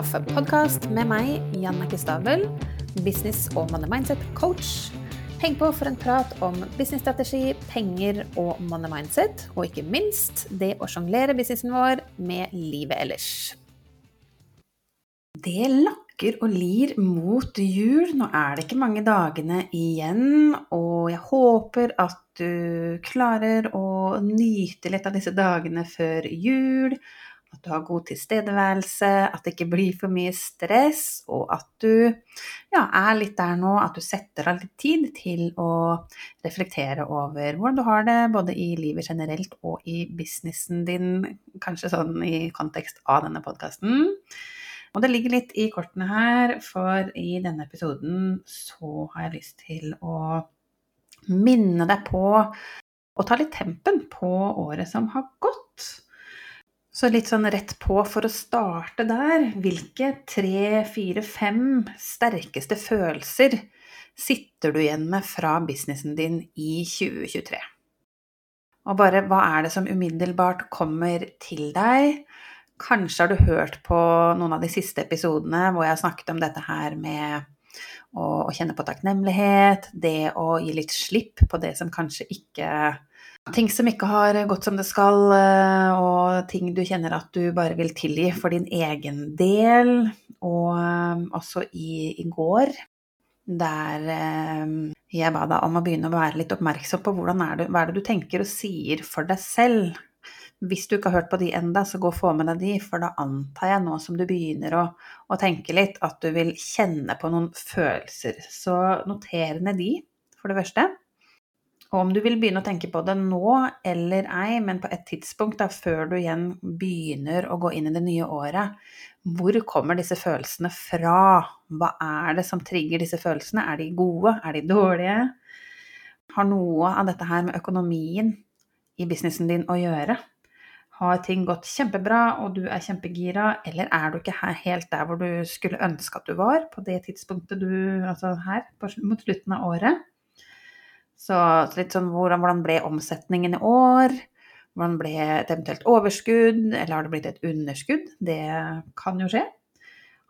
kaffepodkast med meg, Jannicke Stabel, business- og money mindset-coach. Heng på for en prat om businessstrategi, penger og money mindset, og ikke minst det å sjonglere businessen vår med livet ellers. Det lakker og lir mot jul. Nå er det ikke mange dagene igjen, og jeg håper at du klarer å nyte litt av disse dagene før jul at du har god tilstedeværelse, at det ikke blir for mye stress, og at du ja, er litt der nå at du setter av litt tid til å reflektere over hvordan du har det, både i livet generelt og i businessen din, kanskje sånn i kontekst av denne podkasten. Og det ligger litt i kortene her, for i denne episoden så har jeg lyst til å minne deg på å ta litt tempen på året som har gått. Så litt sånn rett på for å starte der. Hvilke tre, fire, fem sterkeste følelser sitter du igjen med fra businessen din i 2023? Og bare hva er det som umiddelbart kommer til deg? Kanskje har du hørt på noen av de siste episodene hvor jeg har snakket om dette her med å, kjenne på takknemlighet, det å gi litt slipp på det som kanskje ikke ting som ikke har gått som det skal, eh, og ting du kjenner at du bare vil tilgi for din egen del. Og eh, også i, i går, der eh, jeg ba deg om å begynne å være litt oppmerksom på hvordan er det, hva er det du tenker og sier for deg selv. Hvis du ikke har hørt på de enda, så gå og få med deg de, for da antar jeg nå som du begynner å, å tenke litt, at du vil kjenne på noen følelser. Så noter ned de, for det første. Og om du vil begynne å tenke på det nå eller ei, men på et tidspunkt da, før du igjen begynner å gå inn i det nye året, hvor kommer disse følelsene fra? Hva er det som trigger disse følelsene? Er de gode? Er de dårlige? Har noe av dette her med økonomien i businessen din å gjøre? Har ting gått kjempebra, og du er kjempegira, eller er du ikke helt der hvor du skulle ønske at du var på det tidspunktet du Altså her, mot slutten av året? Så litt sånn hvordan, hvordan ble omsetningen i år? Hvordan ble et eventuelt overskudd, eller har det blitt et underskudd? Det kan jo skje.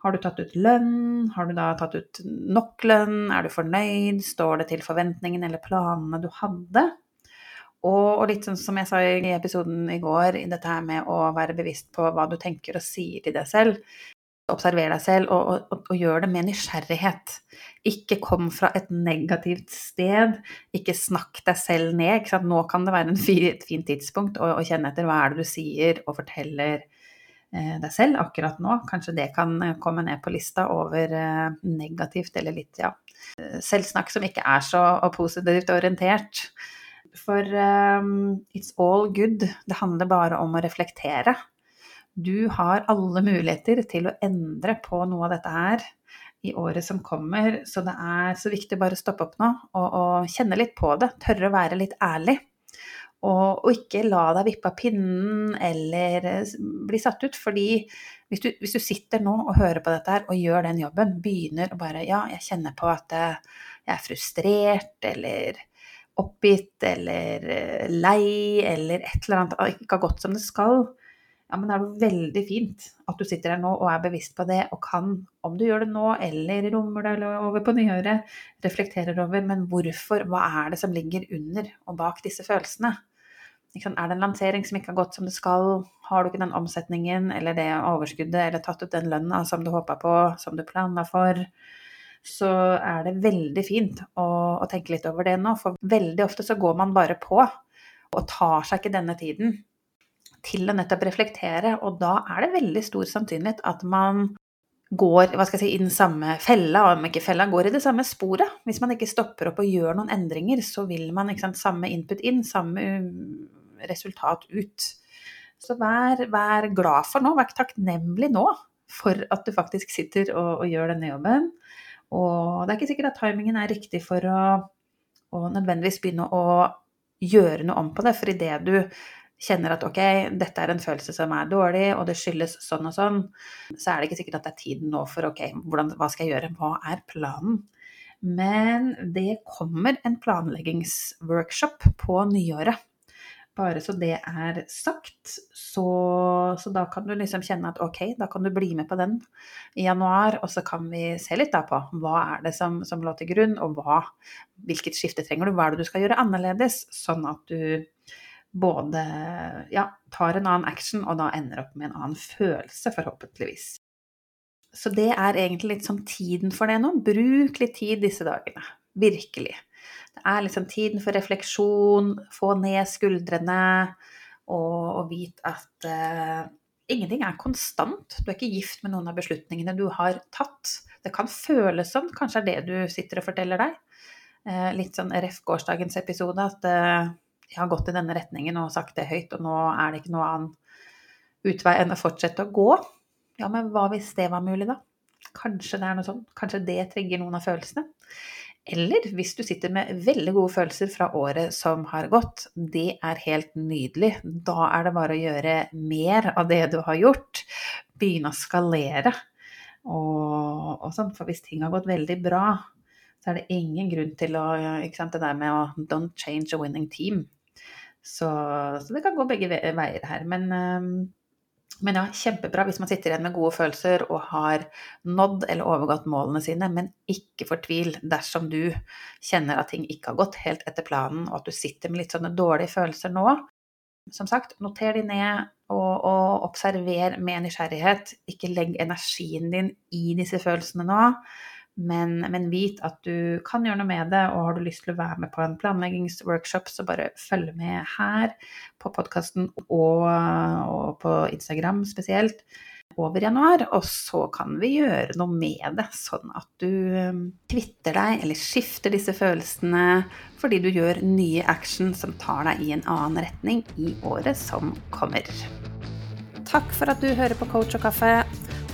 Har du tatt ut lønn? Har du da tatt ut nok lønn? Er du fornøyd? Står det til forventningene eller planene du hadde? Og, litt sånn som jeg sa i episoden i går, i dette her med å være bevisst på hva du tenker og sier til deg selv. Observer deg selv, og, og, og gjør det med nysgjerrighet. Ikke kom fra et negativt sted. Ikke snakk deg selv ned. Nå kan det være et fint tidspunkt å, å, kjenne etter hva er det du sier og forteller eh, deg selv akkurat nå. Kanskje det kan eh, komme ned på lista over eh, negativt eller litt, ja, selvsnakk som ikke er så positivt orientert. For um, it's all good. Det handler bare om å reflektere. Du har alle muligheter til å endre på noe av dette her i året som kommer, så det er så viktig bare å stoppe opp nå og, og kjenne litt på det. Tørre å være litt ærlig. Og, og, ikke la deg vippe av pinnen eller eh, bli satt ut. Fordi hvis du, hvis du, sitter nå og hører på dette her og gjør den jobben, begynner å bare Ja, jeg kjenner på at eh, jeg er frustrert eller oppgitt eller eh, lei eller et eller annet ikke har gått som det skal ja, men det er jo veldig fint at du sitter her nå og er bevisst på det, og kan, om du gjør det nå eller rommer deg over på nyåret, reflekterer over men hvorfor, hva er det som ligger under og bak disse følelsene? Er det en lansering som ikke har gått som det skal, har du ikke den omsetningen eller det overskuddet eller tatt ut den lønna som du håpa på, som du planla for, så er det veldig fint å, å tenke litt over det nå. For veldig ofte så går man bare på og tar seg ikke denne tiden til å nettopp reflektere, og da er det veldig stor sannsynlighet at man går hva skal jeg si, i den samme fella, og om ikke fella går i det samme sporet. Hvis man ikke stopper opp og gjør noen endringer, så vil man sant, samme input inn, samme um, resultat ut. Så vær, vær glad for nå, vær takknemlig nå for at du faktisk sitter og, og, gjør denne jobben. Og det er ikke sikkert at timingen er riktig for å, å nødvendigvis begynne å gjøre noe om på det, for idet du kjenner at ok, dette er en følelse som er dårlig, og det skyldes sånn og sånn, så er det ikke sikkert at det er tiden nå for ok, hvordan, hva skal jeg gjøre, hva er planen? Men det kommer en planleggingsworkshop på nyåret. Bare så det er sagt. Så, så, da kan du liksom kjenne at ok, da kan du bli med på den i januar. Og så kan vi se litt da på hva er det som, som lå til grunn, og hva, hvilket skifte trenger du. Hva er det du skal gjøre annerledes, sånn at du både ja, tar en annen action, og da ender opp med en annen følelse, forhåpentligvis. Så det er egentlig litt sånn tiden for det nå. Bruk litt tid disse dagene. Virkelig. Det er liksom tiden for refleksjon, få ned skuldrene og, og vite at uh, ingenting er konstant. Du er ikke gift med noen av beslutningene du har tatt. Det kan føles sånn, kanskje er det du sitter og forteller deg. Uh, litt sånn RF gårsdagens episode, at uh, jeg har gått i denne retningen og sagt det høyt, og nå er det ikke noe annen utvei enn å fortsette å gå. Ja, men hva hvis det var mulig, da? Kanskje det er noe sånn. Kanskje det trigger noen av følelsene. Eller hvis du sitter med veldig gode følelser fra året som har gått. Det er helt nydelig. Da er det bare å gjøre mer av det du har gjort. Begynne å skalere. Og, og sånn. For hvis ting har gått veldig bra, så er det ingen grunn til å ikke sant, Det der med å 'don't change a winning team'. Så, så det kan gå begge veier her. Men um, men ja, kjempebra hvis man sitter igjen med gode følelser og har nådd eller overgått målene sine, men ikke fortvil dersom du kjenner at ting ikke har gått helt etter planen, og at du sitter med litt sånne dårlige følelser nå. Som sagt, noter de ned og, og observer med nysgjerrighet. Ikke legg energien din i disse følelsene nå. Men, men, vit at du kan gjøre noe med det, og har du lyst til å være med på en planleggingsworkshop, så bare følg med her på podkasten og, og, på Instagram spesielt over januar. Og så kan vi gjøre noe med det, sånn at du um, kvitter deg eller skifter disse følelsene fordi du gjør nye action som tar deg i en annen retning i året som kommer. Takk for at du hører på Coach og kaffe.